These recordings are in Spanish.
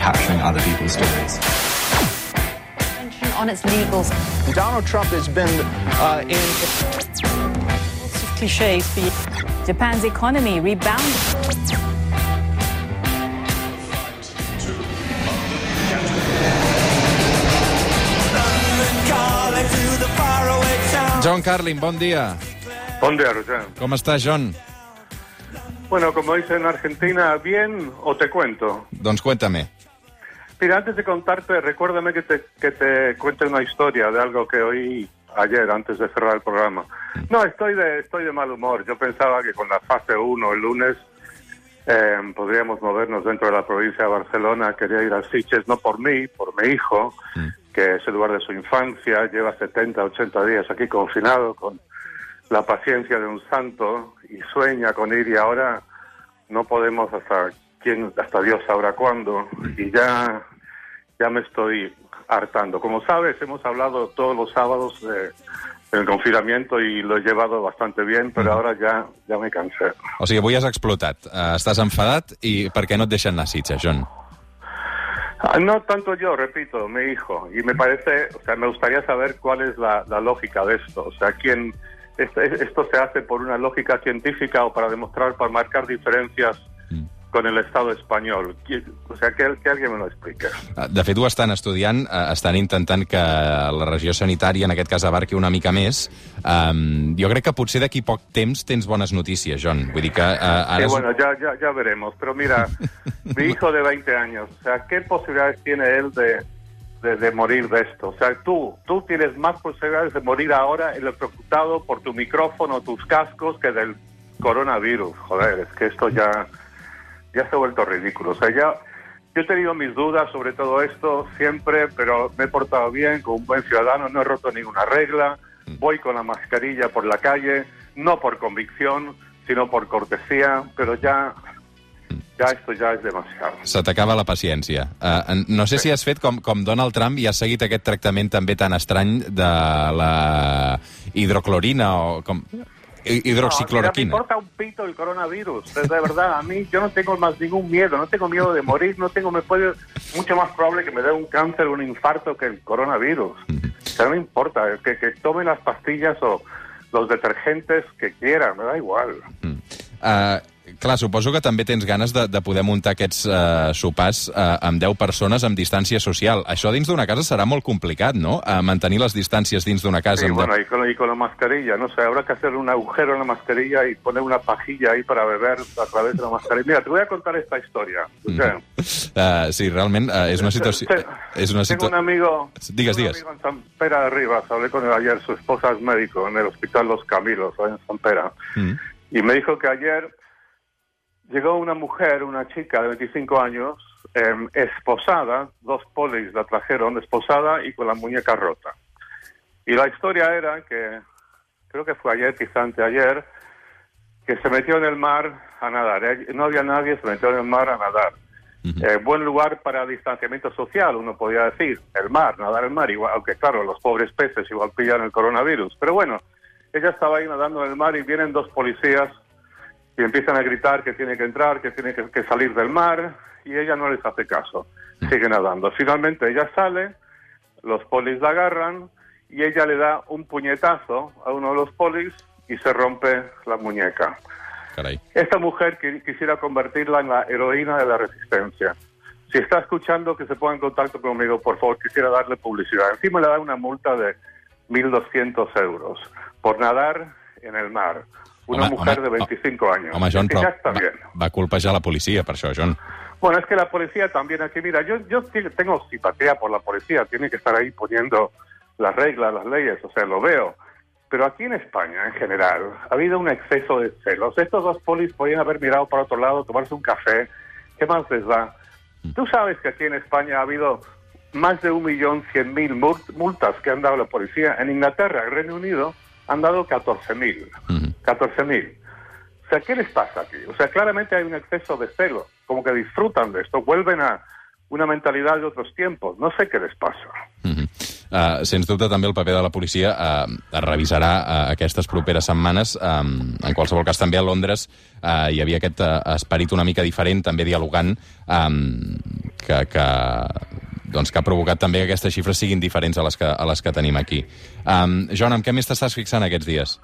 capturing other people's stories. on its legals. Donald Trump has been uh, in. Lots of cliches for you. Japan's economy rebounded. John Carlin, bon dia. Bon día, Roger. Com estàs, John? Bueno, como dicen en Argentina, ¿bien o te cuento? Doncs cuéntame. Mira, antes de contarte, recuérdame que te, que te cuente una historia de algo que oí ayer, antes de cerrar el programa. No, estoy de, estoy de mal humor. Yo pensaba que con la fase 1 el lunes eh, podríamos movernos dentro de la provincia de Barcelona. Quería ir a Siches, no por mí, por mi hijo, que es el lugar de su infancia. Lleva 70, 80 días aquí confinado con la paciencia de un santo y sueña con ir y ahora no podemos hasta quién hasta Dios sabrá cuándo y ya ya me estoy hartando. Como sabes, hemos hablado todos los sábados de, del confinamiento y lo he llevado bastante bien, pero ahora ya ya me cansé. O sigui, avui has explotat. Uh, estàs enfadat i per què no et deixen anar a Sitges, John? Ah, No tanto yo, repito, mi hijo. Y me parece, o sea, me gustaría saber cuál es la, la lógica de esto. O sea, quién este- esto se hace por una lógica científica o para demostrar, para marcar diferencias con el Estado español. O sea, que, que alguien me lo explique. Uh, De fet, ho estan estudiant, uh, estan intentant que la regió sanitària, en aquest cas, abarqui una mica més. Um, jo crec que potser d'aquí poc temps tens bones notícies, John. Vull dir que uh, ara... Sí, bueno, ya, ya, ya veremos. Pero mira, mi hijo de 20 años, o sea, ¿qué posibilidades tiene él de, de, de morir de esto? O sea, tú, tú tienes más posibilidades de morir ahora electrocutado por tu micrófono, tus cascos, que del coronavirus. Joder, es que esto ya, ya se ha vuelto ridículo. O sea, ya, yo he tenido mis dudas sobre todo esto siempre, pero me he portado bien, como un buen ciudadano, no he roto ninguna regla, voy con la mascarilla por la calle, no por convicción, sino por cortesía, pero ya, ya esto ya es demasiado. Se t'acaba la paciència. Uh, no sé si has fet com, com Donald Trump i has seguit aquest tractament també tan estrany de la hidroclorina o com... hi- No, mira, me hidroxicloroquina. importa un pito el coronavirus, de de verdad, a mí yo no tengo más ningún miedo, no tengo miedo de morir, no tengo, me puede, mucho más probable que me dé un cáncer un infarto que el coronavirus. O sea, no me importa, que, que tomen las pastillas o los detergentes que quieran, me da igual. Uh, clar, suposo que també tens ganes de, de poder muntar aquests uh, sopars uh, amb 10 persones amb distància social. Això dins d'una casa serà molt complicat, no? Uh, mantenir les distàncies dins d'una casa. Sí, amb bueno, de... y con, y con la mascarilla, no sé, habrá que hacer un agujero en la mascarilla y poner una pajilla ahí para beber a través de la mascarilla. Mira, te voy a contar esta historia. O sea, Uh, sí, realment uh, és una situació... És una Tengo un amigo, Digues, un digues. amigo en San Pera de Rivas, hablé con él ayer, su esposa es médico en el Hospital Los Camilos, en San Pera, Mm. y me dijo que ayer llegó una mujer, una chica de 25 años, em, esposada, dos polis la trajeron, esposada y con la muñeca rota. Y la historia era que, creo que fue ayer, quizá anteayer, que se metió en el mar a nadar. Eh, No había nadie, se metió en el mar a nadar. Eh, buen lugar para distanciamiento social, uno podría decir. El mar, nadar en el mar, igual, aunque claro, los pobres peces igual pillan el coronavirus. Pero bueno, ella estaba ahí nadando en el mar y vienen dos policías y empiezan a gritar que tiene que entrar, que tiene que, que salir del mar y ella no les hace caso. Sigue nadando. Finalmente ella sale, los polis la agarran y ella le da un puñetazo a uno de los polis y se rompe la muñeca. Esta mujer quisiera convertirla en la heroína de la resistencia. Si está escuchando, que se ponga en contacto conmigo, por favor, quisiera darle publicidad. Encima le da una multa de 1.200 euros por nadar en el mar. Una Home, mujer home, de 25 años. Home, John, però va, bien. va colpejar la policia per això, John. Bueno, es que la policía también aquí, mira, yo, yo tengo simpatía por la policía, tiene que estar ahí poniendo las reglas, las leyes, o sea, lo veo. Pero aquí en España, en general, ha habido un exceso de celos. Estos dos polis podían haber mirado para otro lado, tomarse un café. ¿Qué más les da? Tú sabes que aquí en España ha habido más de un millón cien mil mul- multas que han dado la policía. En Inglaterra, en Reino Unido, han dado 14 mil. 14 mil. O sea, ¿qué les pasa aquí? O sea, claramente hay un exceso de celo, como que disfrutan de esto, vuelven a una mentalidad de otros tiempos. No sé qué les pasa. Mhm. Uh, sens dubte, també el paper de la policia uh, es revisarà uh, aquestes properes setmanes. Um, en qualsevol cas, també a Londres uh, hi havia aquest uh, esperit una mica diferent, també dialogant um, que, que, doncs, que ha provocat també que aquestes xifres siguin diferents a les que, a les que tenim aquí. Um, Joan, amb què més t'estàs fixant aquests dies?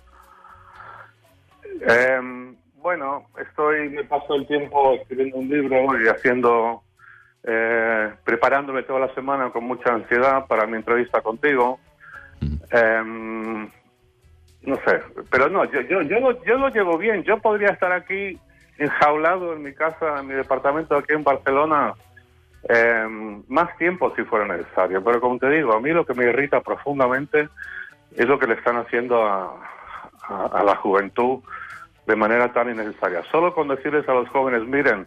Eh, bueno, estoy, me paso el tiempo escribiendo un libro y haciendo, eh, preparándome toda la semana con mucha ansiedad para mi entrevista contigo. Eh, no sé, pero no, yo, yo, yo, lo, yo lo llevo bien. Yo podría estar aquí enjaulado en mi casa, en mi departamento aquí en Barcelona, eh, más tiempo si fuera necesario. Pero como te digo, a mí lo que me irrita profundamente es lo que le están haciendo a, a, a la juventud de manera tan innecesaria. Solo con decirles a los jóvenes, miren,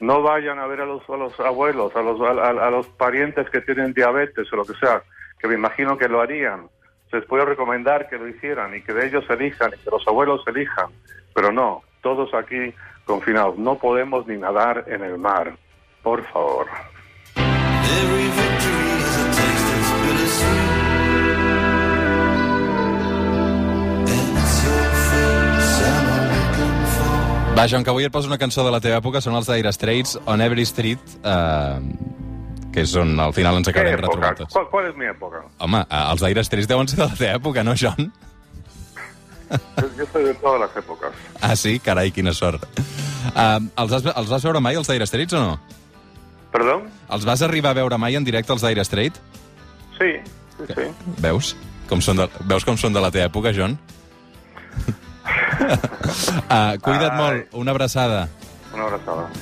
no vayan a ver a los, a los abuelos, a los, a, a- los parientes que tienen diabetes o lo que sea, que me imagino que lo harían. Les puedo recomendar que lo hicieran y que de ellos elijan y que los abuelos elijan. Pero no, todos aquí confinados. No podemos ni nadar en el mar. Por favor. For. Va, Joan, que avui et poso una cançó de la teva època, són els Dire Straits, On Every Street, eh, que és on al final ens ¿Qué acabarem retrobant. ¿Cuál, cuál es mi época? Home, eh, els Dire Straits deuen ser de la teva època, no, Joan? Yo, yo soy de todas las épocas. Ah, sí? Carai, quina sort. Uh, els, has, els vas veure mai, els Dire Straits, o no? ¿Perdón? Els vas arribar a veure mai en directe, els Dire Straits? Sí, sí, sí. Veus? Com són de, veus com són de la teva època, Joan? Uh, cuida't Ai. molt, una abraçada. Una abrazada.